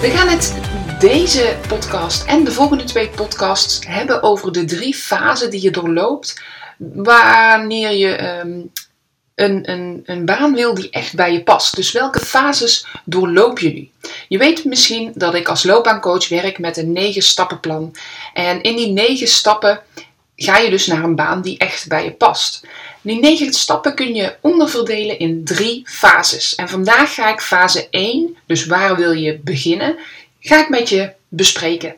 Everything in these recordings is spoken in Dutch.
We gaan het deze podcast en de volgende twee podcasts hebben over de drie fasen die je doorloopt wanneer je ehm, een, een, een baan wil die echt bij je past. Dus welke fases doorloop je nu? Je weet misschien dat ik als loopbaancoach werk met een negen stappenplan. En in die negen stappen ga je dus naar een baan die echt bij je past. Die negen stappen kun je onderverdelen in drie fases. En vandaag ga ik fase 1, dus waar wil je beginnen, ga ik met je bespreken.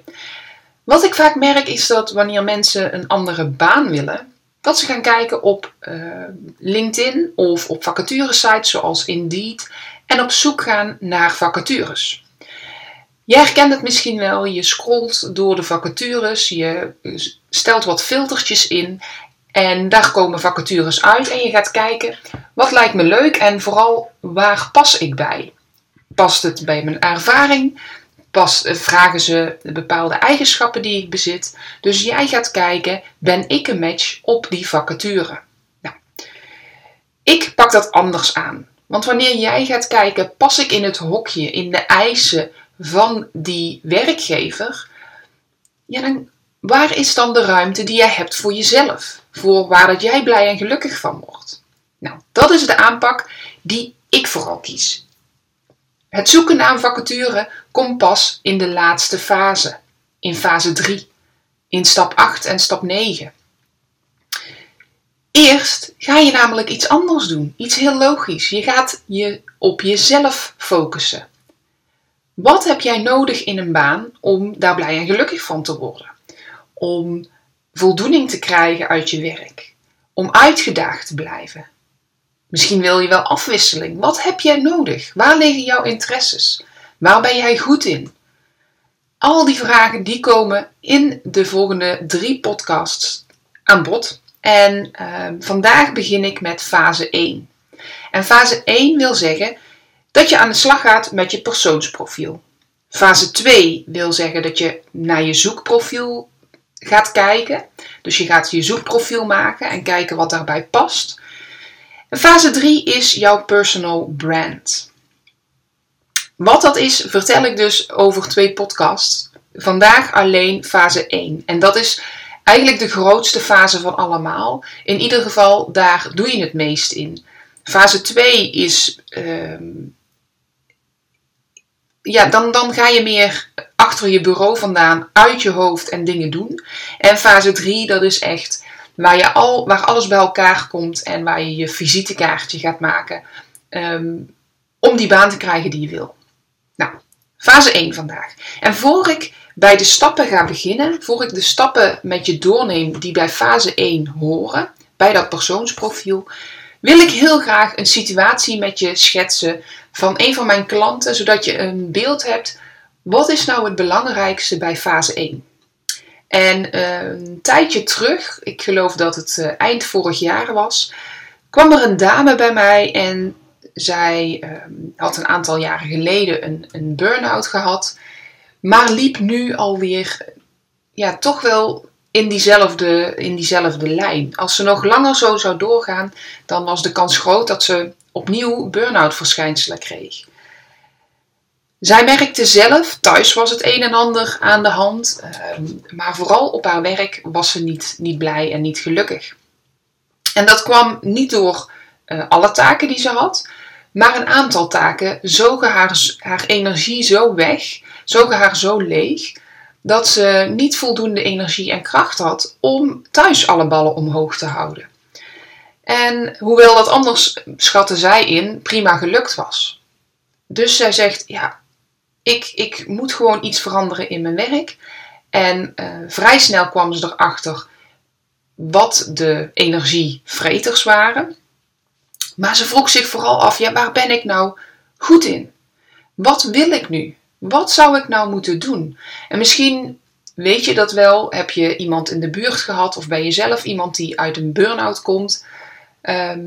Wat ik vaak merk is dat wanneer mensen een andere baan willen, dat ze gaan kijken op uh, LinkedIn of op vacaturesites zoals Indeed en op zoek gaan naar vacatures. Je herkent het misschien wel, je scrolt door de vacatures, je stelt wat filtertjes in en daar komen vacatures uit en je gaat kijken wat lijkt me leuk en vooral waar pas ik bij. Past het bij mijn ervaring? Pas, eh, vragen ze bepaalde eigenschappen die ik bezit? Dus jij gaat kijken, ben ik een match op die vacature? Nou, ik pak dat anders aan. Want wanneer jij gaat kijken, pas ik in het hokje, in de eisen van die werkgever? Ja, dan waar is dan de ruimte die jij hebt voor jezelf? Voor waar dat jij blij en gelukkig van wordt? Nou, dat is de aanpak die ik vooral kies. Het zoeken naar een vacature komt pas in de laatste fase, in fase 3, in stap 8 en stap 9. Eerst ga je namelijk iets anders doen, iets heel logisch. Je gaat je op jezelf focussen. Wat heb jij nodig in een baan om daar blij en gelukkig van te worden? Om voldoening te krijgen uit je werk? Om uitgedaagd te blijven? Misschien wil je wel afwisseling. Wat heb jij nodig? Waar liggen jouw interesses? Waar ben jij goed in? Al die vragen die komen in de volgende drie podcasts aan bod. En uh, vandaag begin ik met fase 1. En fase 1 wil zeggen dat je aan de slag gaat met je persoonsprofiel. Fase 2 wil zeggen dat je naar je zoekprofiel gaat kijken. Dus je gaat je zoekprofiel maken en kijken wat daarbij past. En fase 3 is jouw personal brand. Wat dat is, vertel ik dus over twee podcasts. Vandaag alleen fase 1. En dat is eigenlijk de grootste fase van allemaal. In ieder geval, daar doe je het meest in. Fase 2 is ehm, ja, dan, dan ga je meer achter je bureau vandaan, uit je hoofd en dingen doen. En fase 3, dat is echt waar, je al, waar alles bij elkaar komt en waar je je visitekaartje gaat maken ehm, om die baan te krijgen die je wil. Nou, fase 1 vandaag. En voor ik bij de stappen ga beginnen, voor ik de stappen met je doorneem die bij fase 1 horen, bij dat persoonsprofiel, wil ik heel graag een situatie met je schetsen van een van mijn klanten, zodat je een beeld hebt. Wat is nou het belangrijkste bij fase 1? En eh, een tijdje terug, ik geloof dat het eh, eind vorig jaar was, kwam er een dame bij mij en zij ehm, had een aantal jaren geleden een, een burn-out gehad, maar liep nu alweer ja, toch wel in diezelfde, in diezelfde lijn. Als ze nog langer zo zou doorgaan, dan was de kans groot dat ze opnieuw burn-out verschijnselen kreeg. Zij merkte zelf, thuis was het een en ander aan de hand, ehm, maar vooral op haar werk was ze niet, niet blij en niet gelukkig. En dat kwam niet door uh, alle taken die ze had, maar een aantal taken zogen haar, haar energie zo weg, zogen haar zo leeg, dat ze niet voldoende energie en kracht had om thuis alle ballen omhoog te houden. En hoewel dat anders, schatte zij in, prima gelukt was. Dus zij zegt, ja, ik, ik moet gewoon iets veranderen in mijn werk. En uh, vrij snel kwam ze erachter wat de energievreters waren. Maar ze vroeg zich vooral af, ja, waar ben ik nou goed in? Wat wil ik nu? Wat zou ik nou moeten doen? En misschien weet je dat wel. Heb je iemand in de buurt gehad of ben je zelf iemand die uit een burn-out komt? Ehm,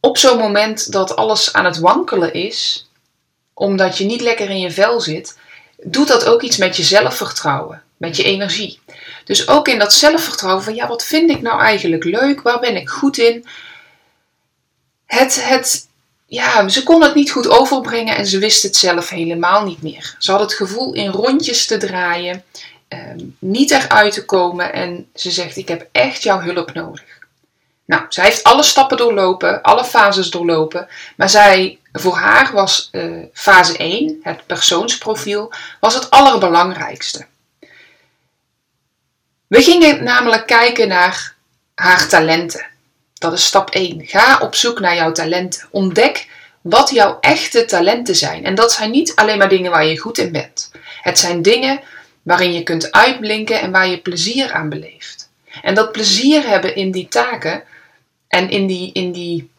op zo'n moment dat alles aan het wankelen is, omdat je niet lekker in je vel zit, doet dat ook iets met je zelfvertrouwen, met je energie. Dus ook in dat zelfvertrouwen van ja, wat vind ik nou eigenlijk leuk? Waar ben ik goed in? Het, het, ja, ze kon het niet goed overbrengen en ze wist het zelf helemaal niet meer. Ze had het gevoel in rondjes te draaien, ehm, niet eruit te komen en ze zegt: Ik heb echt jouw hulp nodig. Nou, zij heeft alle stappen doorlopen, alle fases doorlopen, maar zij, voor haar was uh, fase 1, het persoonsprofiel, was het allerbelangrijkste. We gingen namelijk kijken naar haar talenten. Dat is stap 1. Ga op zoek naar jouw talenten. Ontdek wat jouw echte talenten zijn. En dat zijn niet alleen maar dingen waar je goed in bent. Het zijn dingen waarin je kunt uitblinken en waar je plezier aan beleeft. En dat plezier hebben in die taken en in die, in die,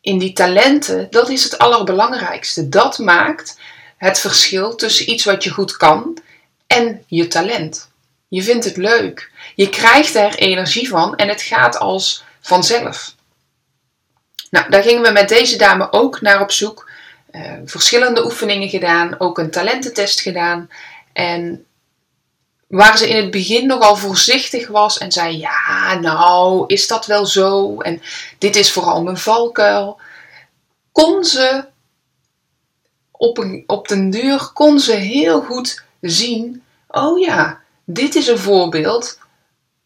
in die talenten, dat is het allerbelangrijkste. Dat maakt het verschil tussen iets wat je goed kan en je talent. Je vindt het leuk. Je krijgt er energie van en het gaat als vanzelf. Nou, daar gingen we met deze dame ook naar op zoek. Uh, verschillende oefeningen gedaan, ook een talententest gedaan. En waar ze in het begin nogal voorzichtig was en zei: Ja, nou, is dat wel zo? En dit is vooral mijn valkuil. Kon ze op, een, op den duur kon ze heel goed zien: Oh ja, dit is een voorbeeld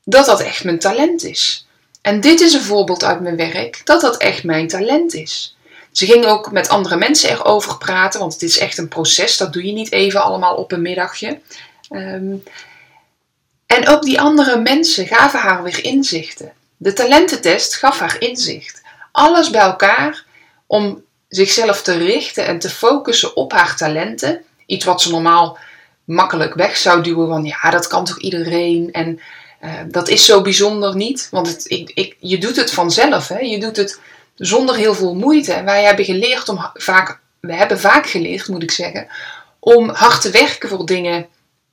dat dat echt mijn talent is. En dit is een voorbeeld uit mijn werk dat dat echt mijn talent is. Ze ging ook met andere mensen erover praten, want het is echt een proces. Dat doe je niet even allemaal op een middagje. Um, en ook die andere mensen gaven haar weer inzichten. De talententest gaf haar inzicht. Alles bij elkaar om zichzelf te richten en te focussen op haar talenten. Iets wat ze normaal makkelijk weg zou duwen, van ja, dat kan toch iedereen. En uh, dat is zo bijzonder niet, want het, ik, ik, je doet het vanzelf. Hè? Je doet het zonder heel veel moeite. En wij hebben geleerd om vaak, we hebben vaak geleerd, moet ik zeggen, om hard te werken voor dingen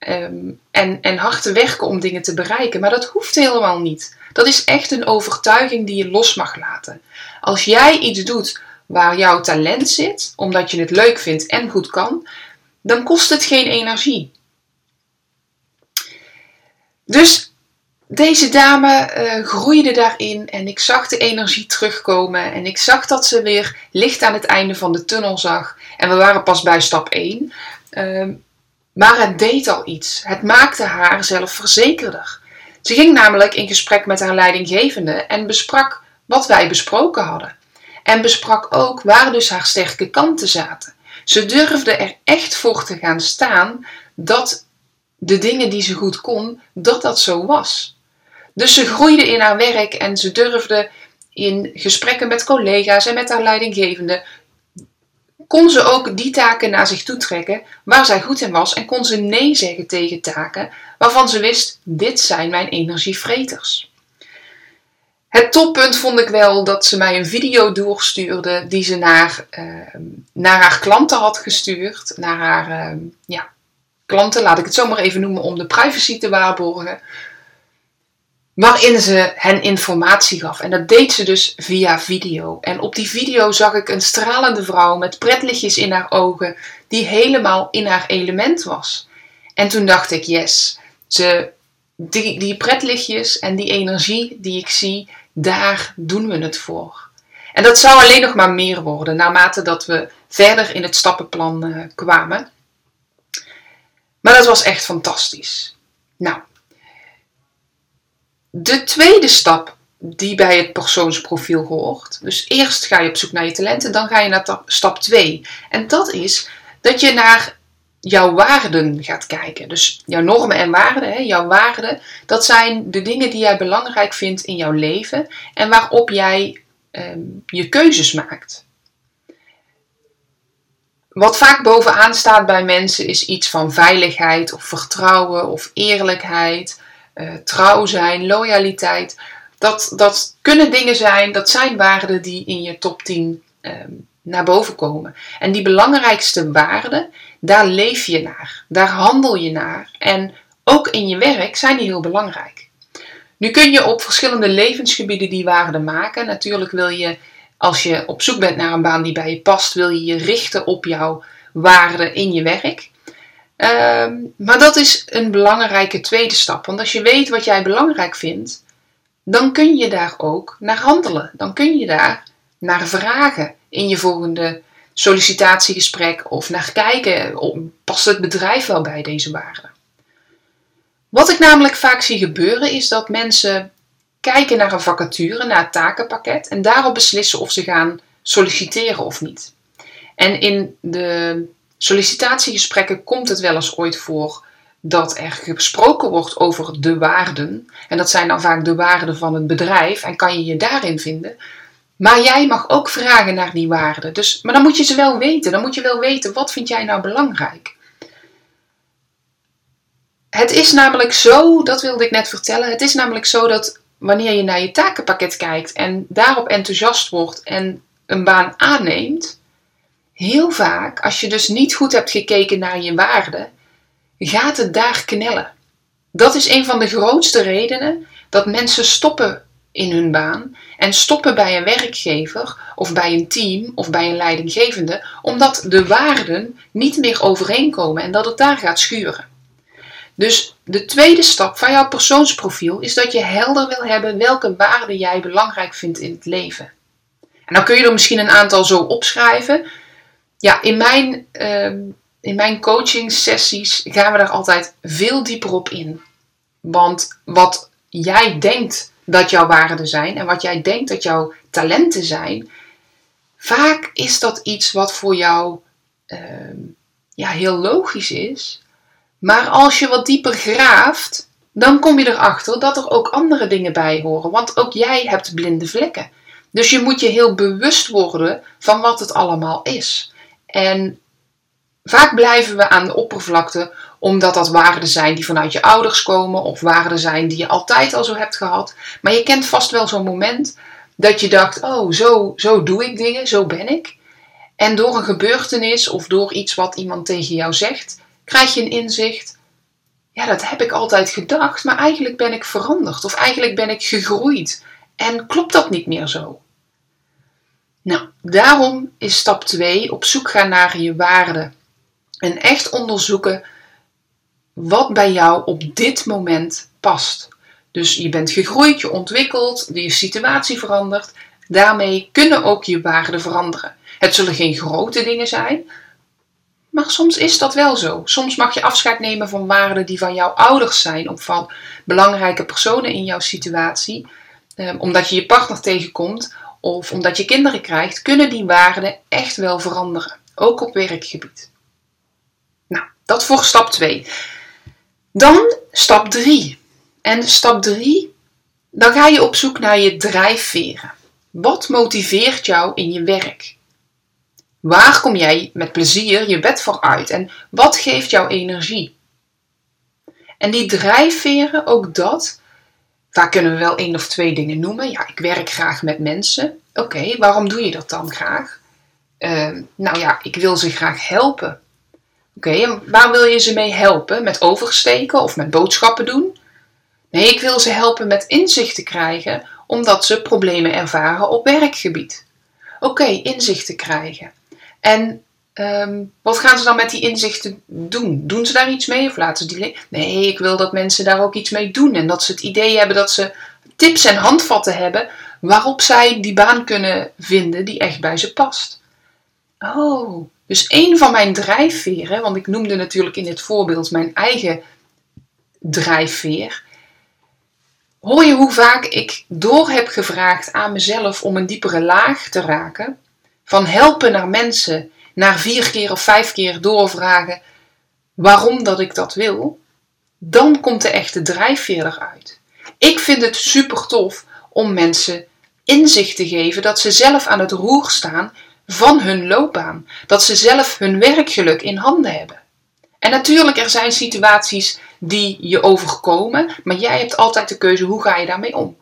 um, en, en hard te werken om dingen te bereiken. Maar dat hoeft helemaal niet. Dat is echt een overtuiging die je los mag laten. Als jij iets doet waar jouw talent zit, omdat je het leuk vindt en goed kan, dan kost het geen energie. Dus deze dame uh, groeide daarin en ik zag de energie terugkomen en ik zag dat ze weer licht aan het einde van de tunnel zag. En we waren pas bij stap 1. Maar het deed al iets. Het maakte haar zelfverzekerder. Ze ging namelijk in gesprek met haar leidinggevende en besprak wat wij besproken hadden. En besprak ook waar dus haar sterke kanten zaten. Ze durfde er echt voor te gaan staan dat de dingen die ze goed kon, dat dat zo was. Dus ze groeide in haar werk en ze durfde in gesprekken met collega's en met haar leidinggevende kon ze ook die taken naar zich toe trekken waar zij goed in was en kon ze nee zeggen tegen taken waarvan ze wist: dit zijn mijn energievreters. Het toppunt vond ik wel dat ze mij een video doorstuurde die ze naar, uh, naar haar klanten had gestuurd. Naar haar uh, ja, klanten, laat ik het zo maar even noemen, om de privacy te waarborgen waarin ze hen informatie gaf. En dat deed ze dus via video. En op die video zag ik een stralende vrouw met pretlichtjes in haar ogen, die helemaal in haar element was. En toen dacht ik, yes, ze, die, die pretlichtjes en die energie die ik zie, daar doen we het voor. En dat zou alleen nog maar meer worden, naarmate dat we verder in het stappenplan uh, kwamen. Maar dat was echt fantastisch. Nou, de tweede stap die bij het persoonsprofiel hoort. Dus eerst ga je op zoek naar je talenten, dan ga je naar stap 2. En dat is dat je naar jouw waarden gaat kijken. Dus jouw normen en waarden, hè, jouw waarden, dat zijn de dingen die jij belangrijk vindt in jouw leven en waarop jij ehm, je keuzes maakt. Wat vaak bovenaan staat bij mensen is iets van veiligheid of vertrouwen of eerlijkheid uh, trouw zijn, loyaliteit. Dat, dat kunnen dingen zijn, dat zijn waarden die in je top 10 ehm, naar boven komen. En die belangrijkste waarden, daar leef je naar, daar handel je naar. En ook in je werk zijn die heel belangrijk. Nu kun je op verschillende levensgebieden die waarden maken. Natuurlijk wil je, als je op zoek bent naar een baan die bij je past, wil je je richten op jouw waarden in je werk. Ehm, maar dat is een belangrijke tweede stap. Want als je weet wat jij belangrijk vindt, dan kun je daar ook naar handelen. Dan kun je daar naar vragen in je volgende sollicitatiegesprek of naar kijken, past het bedrijf wel bij deze waarden? Wat ik namelijk vaak zie gebeuren is dat mensen kijken naar een vacature, naar het takenpakket en daarop beslissen of ze gaan solliciteren of niet. En in de sollicitatiegesprekken komt het wel eens ooit voor dat er gesproken wordt over de waarden. En dat zijn dan vaak de waarden van het bedrijf en kan je je daarin vinden. Maar jij mag ook vragen naar die waarden. Dus, maar dan moet je ze wel weten. Dan moet je wel weten, wat vind jij nou belangrijk? Het is namelijk zo, dat wilde ik net vertellen. Het is namelijk zo dat wanneer je naar je takenpakket kijkt en daarop enthousiast wordt en een baan aanneemt, heel vaak, als je dus niet goed hebt gekeken naar je waarden, gaat het daar knellen. Dat is een van de grootste redenen dat mensen stoppen in hun baan en stoppen bij een werkgever of bij een team of bij een leidinggevende, omdat de waarden niet meer overeenkomen en dat het daar gaat schuren. Dus de tweede stap van jouw persoonsprofiel is dat je helder wil hebben welke waarden jij belangrijk vindt in het leven. En dan kun je er misschien een aantal zo opschrijven. Ja, in mijn, uh, in mijn coaching sessies gaan we daar altijd veel dieper op in. Want wat jij denkt dat jouw waarden zijn en wat jij denkt dat jouw talenten zijn, vaak is dat iets wat voor jou ehm, ja, heel logisch is. Maar als je wat dieper graaft, dan kom je erachter dat er ook andere dingen bij horen. Want ook jij hebt blinde vlekken. Dus je moet je heel bewust worden van wat het allemaal is. En vaak blijven we aan de oppervlakte omdat dat waarden zijn die vanuit je ouders komen of waarden zijn die je altijd al zo hebt gehad. Maar je kent vast wel zo'n moment dat je dacht: oh, zo, zo doe ik dingen, zo ben ik. En door een gebeurtenis of door iets wat iemand tegen jou zegt, krijg je een inzicht. Ja, dat heb ik altijd gedacht, maar eigenlijk ben ik veranderd of eigenlijk ben ik gegroeid. En klopt dat niet meer zo? Nou, daarom is stap 2 op zoek gaan naar je waarden. En echt onderzoeken wat bij jou op dit moment past. Dus je bent gegroeid, je ontwikkelt, je situatie verandert. Daarmee kunnen ook je waarden veranderen. Het zullen geen grote dingen zijn, maar soms is dat wel zo. Soms mag je afscheid nemen van waarden die van jouw ouders zijn of van belangrijke personen in jouw situatie. Ehm, omdat je je partner tegenkomt of omdat je kinderen krijgt, kunnen die waarden echt wel veranderen. Ook op werkgebied. Nou, dat voor stap 2. Dan stap 3. En stap 3, dan ga je op zoek naar je drijfveren. Wat motiveert jou in je werk? Waar kom jij met plezier je bed voor uit en wat geeft jou energie? En die drijfveren, ook dat, daar kunnen we wel één of twee dingen noemen. Ja, ik werk graag met mensen. Oké, waarom doe je dat dan graag? Ehm, nou ja, ik wil ze graag helpen. Oké, waar wil je ze mee helpen? Met oversteken of met boodschappen doen? Nee, ik wil ze helpen met inzicht te krijgen, omdat ze problemen ervaren op werkgebied. Oké, inzicht te krijgen. En ehm, wat gaan ze dan met die inzichten doen? Doen ze daar iets mee of laten ze die. Nee, ik wil dat mensen daar ook iets mee doen. En dat ze het idee hebben dat ze tips en handvatten hebben waarop zij die baan kunnen vinden die echt bij ze past. Oh, dus een van mijn drijfveren, want ik noemde natuurlijk in dit voorbeeld mijn eigen drijfveer. Hoor je hoe vaak ik door heb gevraagd aan mezelf om een diepere laag te raken? Van helpen naar mensen, naar vier keer of vijf keer doorvragen waarom dat ik dat wil, dan komt de echte drijfveer eruit. Ik vind het super tof om mensen inzicht te geven dat ze zelf aan het roer staan van hun loopbaan, dat ze zelf hun werkgeluk in handen hebben. En natuurlijk, er zijn situaties die je overkomen, maar jij hebt altijd de keuze hoe ga je daarmee om.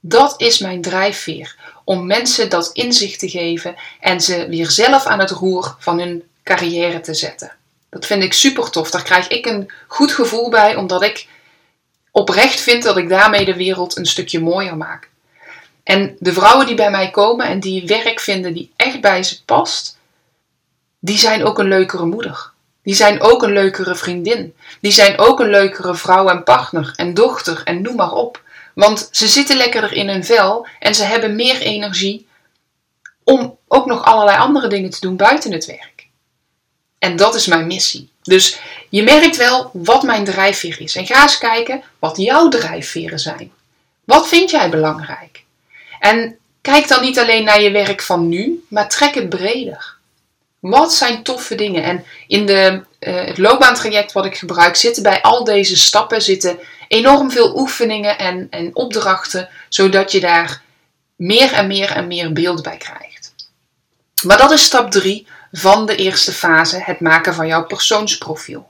Dat is mijn drijfveer om mensen dat inzicht te geven en ze weer zelf aan het roer van hun carrière te zetten. Dat vind ik super tof. Daar krijg ik een goed gevoel bij, omdat ik oprecht vind dat ik daarmee de wereld een stukje mooier maak. En de vrouwen die bij mij komen en die werk vinden die echt bij ze past, die zijn ook een leukere moeder. Die zijn ook een leukere vriendin. Die zijn ook een leukere vrouw en partner en dochter en noem maar op. Want ze zitten lekkerder in hun vel en ze hebben meer energie om ook nog allerlei andere dingen te doen buiten het werk. En dat is mijn missie. Dus je merkt wel wat mijn drijfveer is. En ga eens kijken wat jouw drijfveren zijn. Wat vind jij belangrijk? En kijk dan niet alleen naar je werk van nu, maar trek het breder. Wat zijn toffe dingen? En in de, uh, het loopbaantraject wat ik gebruik zitten bij al deze stappen zitten enorm veel oefeningen en, en opdrachten, zodat je daar meer en meer en meer beeld bij krijgt. Maar dat is stap 3 van de eerste fase, het maken van jouw persoonsprofiel.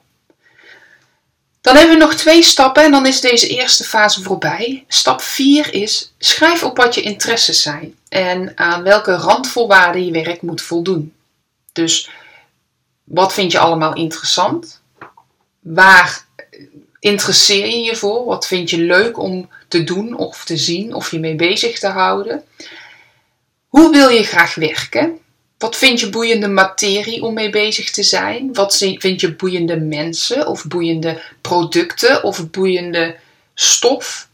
Dan hebben we nog twee stappen en dan is deze eerste fase voorbij. Stap 4 is schrijf op wat je interesses zijn en aan welke randvoorwaarden je werk moet voldoen. Dus wat vind je allemaal interessant? Waar interesseer je je voor? Wat vind je leuk om te doen of te zien of je mee bezig te houden? Hoe wil je graag werken? Wat vind je boeiende materie om mee bezig te zijn? Wat vind je boeiende mensen of boeiende producten of boeiende stof?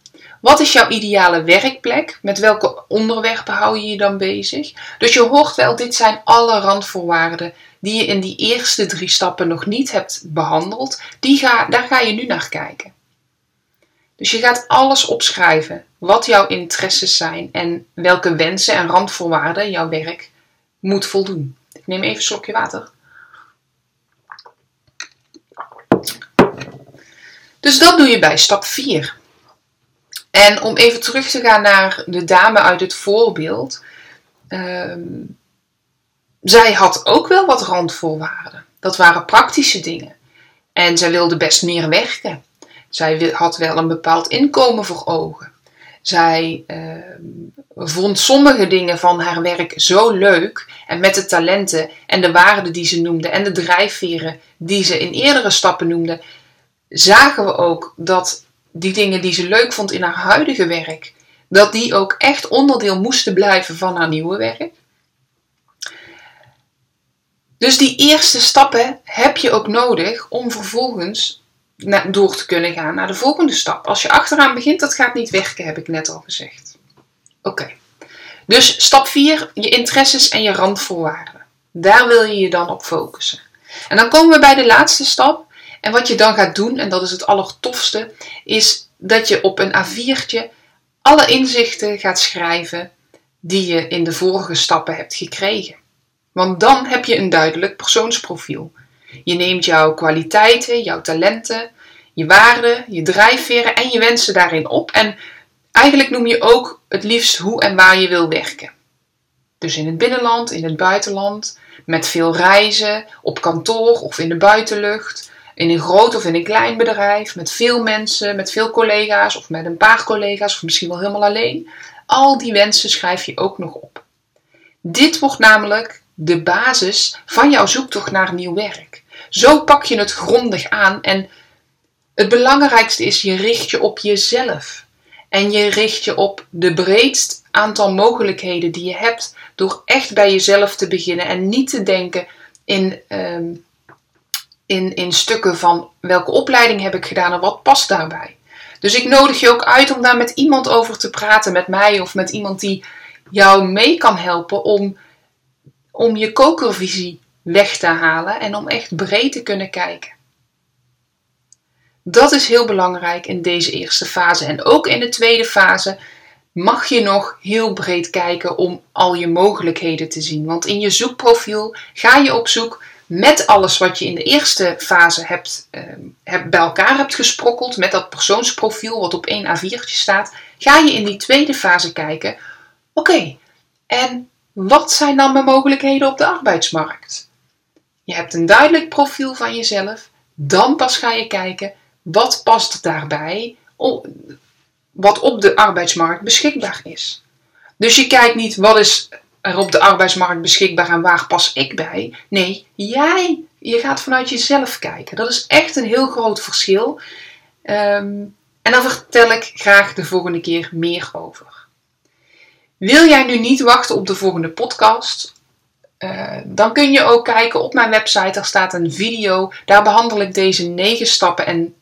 Wat is jouw ideale werkplek? Met welke onderwerpen hou je je dan bezig? Dus je hoort wel, dit zijn alle randvoorwaarden die je in die eerste drie stappen nog niet hebt behandeld. Die ga, daar ga je nu naar kijken. Dus je gaat alles opschrijven wat jouw interesses zijn en welke wensen en randvoorwaarden jouw werk moet voldoen. Ik neem even een slokje water. Dus dat doe je bij stap 4. En om even terug te gaan naar de dame uit het voorbeeld. Ehm, zij had ook wel wat randvoorwaarden. Dat waren praktische dingen. En zij wilde best meer werken. Zij had wel een bepaald inkomen voor ogen. Zij ehm, vond sommige dingen van haar werk zo leuk. En met de talenten en de waarden die ze noemde en de drijfveren die ze in eerdere stappen noemde, zagen we ook dat die dingen die ze leuk vond in haar huidige werk, dat die ook echt onderdeel moesten blijven van haar nieuwe werk. Dus die eerste stappen heb je ook nodig om vervolgens door te kunnen gaan naar de volgende stap. Als je achteraan begint, dat gaat niet werken, heb ik net al gezegd. Oké. Dus stap 4, je interesses en je randvoorwaarden. Daar wil je je dan op focussen. En dan komen we bij de laatste stap. En wat je dan gaat doen, en dat is het allertofste, is dat je op een A4'tje alle inzichten gaat schrijven die je in de vorige stappen hebt gekregen. Want dan heb je een duidelijk persoonsprofiel. Je neemt jouw kwaliteiten, jouw talenten, je waarden, je drijfveren en je wensen daarin op. En eigenlijk noem je ook het liefst hoe en waar je wil werken. Dus in het binnenland, in het buitenland, met veel reizen, op kantoor of in de buitenlucht, in een groot of in een klein bedrijf, met veel mensen, met veel collega's of met een paar collega's of misschien wel helemaal alleen. Al die wensen schrijf je ook nog op. Dit wordt namelijk de basis van jouw zoektocht naar nieuw werk. Zo pak je het grondig aan en het belangrijkste is je richt je op jezelf. En je richt je op de breedst aantal mogelijkheden die je hebt door echt bij jezelf te beginnen en niet te denken in ehm, in, in stukken van welke opleiding heb ik gedaan en wat past daarbij. Dus ik nodig je ook uit om daar met iemand over te praten, met mij of met iemand die jou mee kan helpen om, om je kokervisie weg te halen en om echt breed te kunnen kijken. Dat is heel belangrijk in deze eerste fase. En ook in de tweede fase mag je nog heel breed kijken om al je mogelijkheden te zien. Want in je zoekprofiel ga je op zoek met alles wat je in de eerste fase hebt, hebt, bij elkaar hebt gesprokkeld, met dat persoonsprofiel wat op één A4'tje staat, ga je in die tweede fase kijken: oké, en wat zijn dan mijn mogelijkheden op de arbeidsmarkt? Je hebt een duidelijk profiel van jezelf, dan pas ga je kijken wat past daarbij, wat op de arbeidsmarkt beschikbaar is. Dus je kijkt niet wat is er op de arbeidsmarkt beschikbaar en waar pas ik bij? Nee, jij Je gaat vanuit jezelf kijken. Dat is echt een heel groot verschil. Ehm, en daar vertel ik graag de volgende keer meer over. Wil jij nu niet wachten op de volgende podcast? Uh, dan kun je ook kijken op mijn website. Daar staat een video. Daar behandel ik deze negen stappen en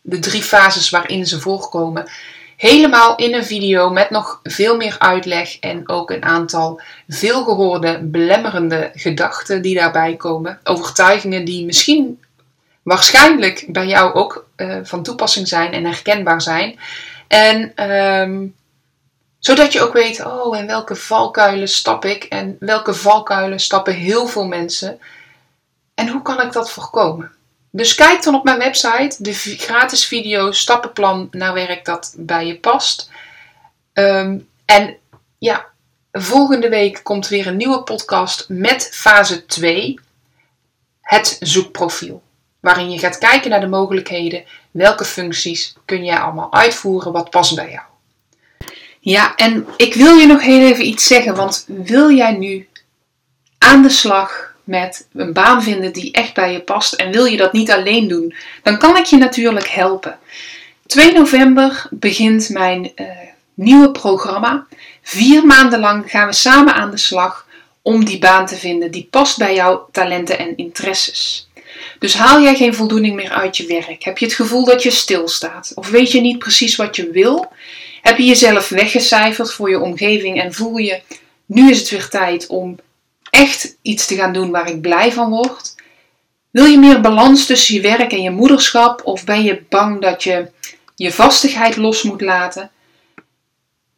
de drie fases waarin ze voorkomen. Helemaal in een video met nog veel meer uitleg en ook een aantal veelgehoorde belemmerende gedachten die daarbij komen. Overtuigingen die misschien waarschijnlijk bij jou ook uh, van toepassing zijn en herkenbaar zijn. En um, zodat je ook weet, oh, in welke valkuilen stap ik en welke valkuilen stappen heel veel mensen. En hoe kan ik dat voorkomen? Dus kijk dan op mijn website, de gratis video stappenplan naar werk dat bij je past. Um, en ja, volgende week komt weer een nieuwe podcast met fase 2, het zoekprofiel. Waarin je gaat kijken naar de mogelijkheden, welke functies kun je allemaal uitvoeren, wat past bij jou. Ja, en ik wil je nog heel even iets zeggen, want wil jij nu aan de slag met een baan vinden die echt bij je past en wil je dat niet alleen doen, dan kan ik je natuurlijk helpen. 2 november begint mijn uh, nieuwe programma. Vier maanden lang gaan we samen aan de slag om die baan te vinden die past bij jouw talenten en interesses. Dus haal jij geen voldoening meer uit je werk? Heb je het gevoel dat je stilstaat? Of weet je niet precies wat je wil? Heb je jezelf weggecijferd voor je omgeving en voel je, nu is het weer tijd om echt iets te gaan doen waar ik blij van word? Wil je meer balans tussen je werk en je moederschap of ben je bang dat je je vastigheid los moet laten?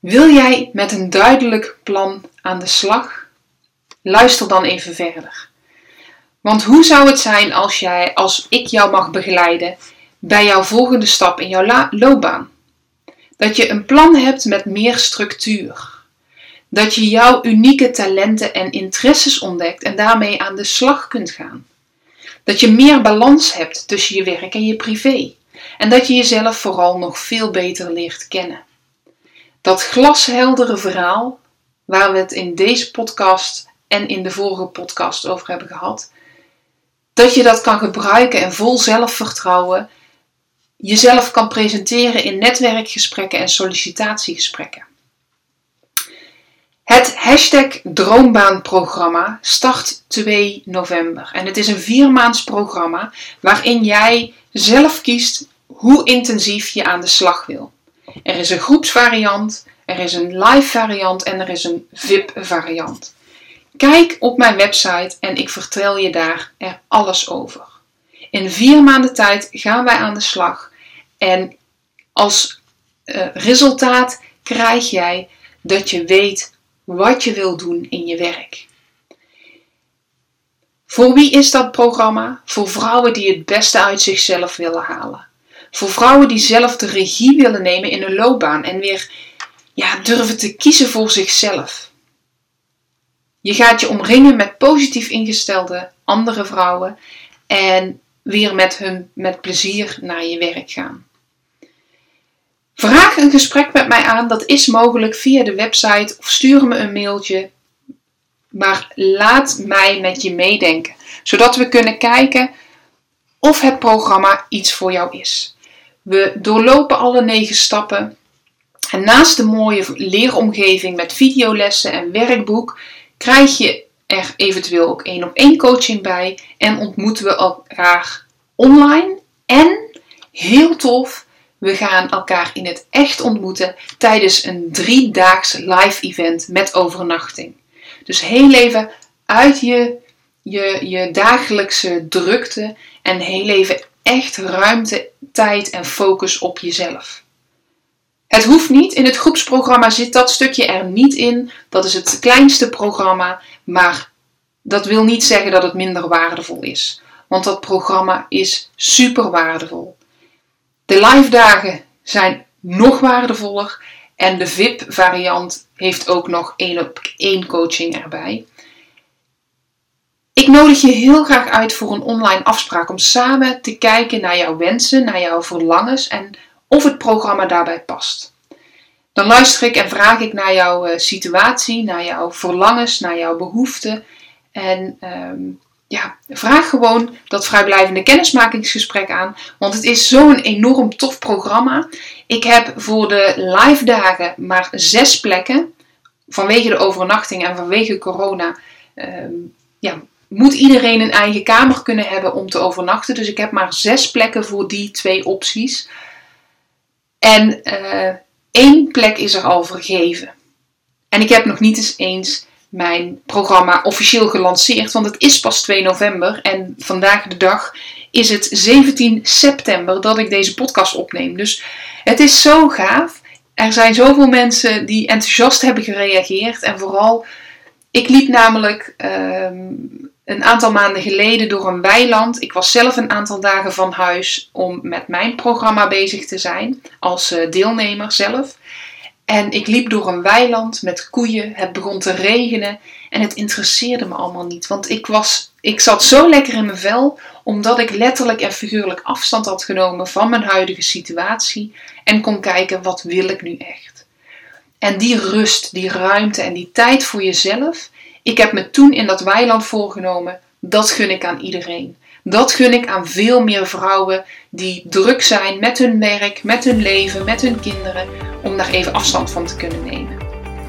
Wil jij met een duidelijk plan aan de slag? Luister dan even verder. Want hoe zou het zijn als jij, als ik jou mag begeleiden bij jouw volgende stap in jouw loopbaan? Dat je een plan hebt met meer structuur. Dat je jouw unieke talenten en interesses ontdekt en daarmee aan de slag kunt gaan. Dat je meer balans hebt tussen je werk en je privé. En dat je jezelf vooral nog veel beter leert kennen. Dat glasheldere verhaal, waar we het in deze podcast en in de vorige podcast over hebben gehad, dat je dat kan gebruiken en vol zelfvertrouwen jezelf kan presenteren in netwerkgesprekken en sollicitatiegesprekken. Het hashtag Droombaanprogramma start 2 november. En het is een viermaands programma waarin jij zelf kiest hoe intensief je aan de slag wil. Er is een groepsvariant, er is een live variant en er is een VIP variant. Kijk op mijn website en ik vertel je daar er alles over. In vier maanden tijd gaan wij aan de slag en als uh, resultaat krijg jij dat je weet wat je wil doen in je werk. Voor wie is dat programma? Voor vrouwen die het beste uit zichzelf willen halen. Voor vrouwen die zelf de regie willen nemen in hun loopbaan en weer ja, durven te kiezen voor zichzelf. Je gaat je omringen met positief ingestelde andere vrouwen en weer met hun met plezier naar je werk gaan. Vraag een gesprek met mij aan, dat is mogelijk via de website of stuur me een mailtje. Maar laat mij met je meedenken, zodat we kunnen kijken of het programma iets voor jou is. We doorlopen alle negen stappen en naast de mooie leeromgeving met videolessen en werkboek krijg je er eventueel ook één op één coaching bij en ontmoeten we elkaar online en heel tof we gaan elkaar in het echt ontmoeten tijdens een driedaags live event met overnachting. Dus heel even uit je, je, je dagelijkse drukte en heel even echt ruimte, tijd en focus op jezelf. Het hoeft niet, in het groepsprogramma zit dat stukje er niet in. Dat is het kleinste programma, maar dat wil niet zeggen dat het minder waardevol is. Want dat programma is super waardevol. De live dagen zijn nog waardevoller en de VIP variant heeft ook nog één op één coaching erbij. Ik nodig je heel graag uit voor een online afspraak om samen te kijken naar jouw wensen, naar jouw verlangens en of het programma daarbij past. Dan luister ik en vraag ik naar jouw eh, situatie, naar jouw verlangens, naar jouw behoeften. En um, ja, vraag gewoon dat vrijblijvende kennismakingsgesprek aan. Want het is zo'n enorm tof programma. Ik heb voor de live dagen maar zes plekken. Vanwege de overnachting en vanwege corona. Ehm, ja, moet iedereen een eigen kamer kunnen hebben om te overnachten. Dus ik heb maar zes plekken voor die twee opties. En uh, één plek is er al vergeven. En ik heb nog niet eens eens mijn programma officieel gelanceerd, want het is pas 2 november en vandaag de dag is het 17 september dat ik deze podcast opneem. Dus het is zo gaaf. Er zijn zoveel mensen die enthousiast hebben gereageerd en vooral, ik liep namelijk ehm, een aantal maanden geleden door een weiland. Ik was zelf een aantal dagen van huis om met mijn programma bezig te zijn als eh, deelnemer zelf. En ik liep door een weiland met koeien. Het begon te regenen. En het interesseerde me allemaal niet. Want ik, was, ik zat zo lekker in mijn vel. Omdat ik letterlijk en figuurlijk afstand had genomen van mijn huidige situatie. En kon kijken, wat wil ik nu echt? En die rust, die ruimte en die tijd voor jezelf. Ik heb me toen in dat weiland voorgenomen. Dat gun ik aan iedereen. Dat gun ik aan veel meer vrouwen die druk zijn met hun werk, met hun leven, met hun kinderen, om daar even afstand van te kunnen nemen.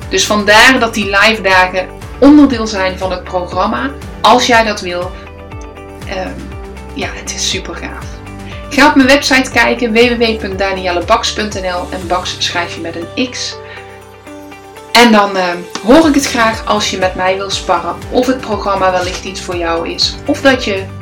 Dus vandaar dat die live dagen onderdeel zijn van het programma, als jij dat wil. Ehm, ja, het is super gaaf. Ga op mijn website kijken www.daniellebaks.nl en Baks schrijf je met een X. En dan uh, hoor ik het graag als je met mij wil sparren of het programma wellicht iets voor jou is of dat je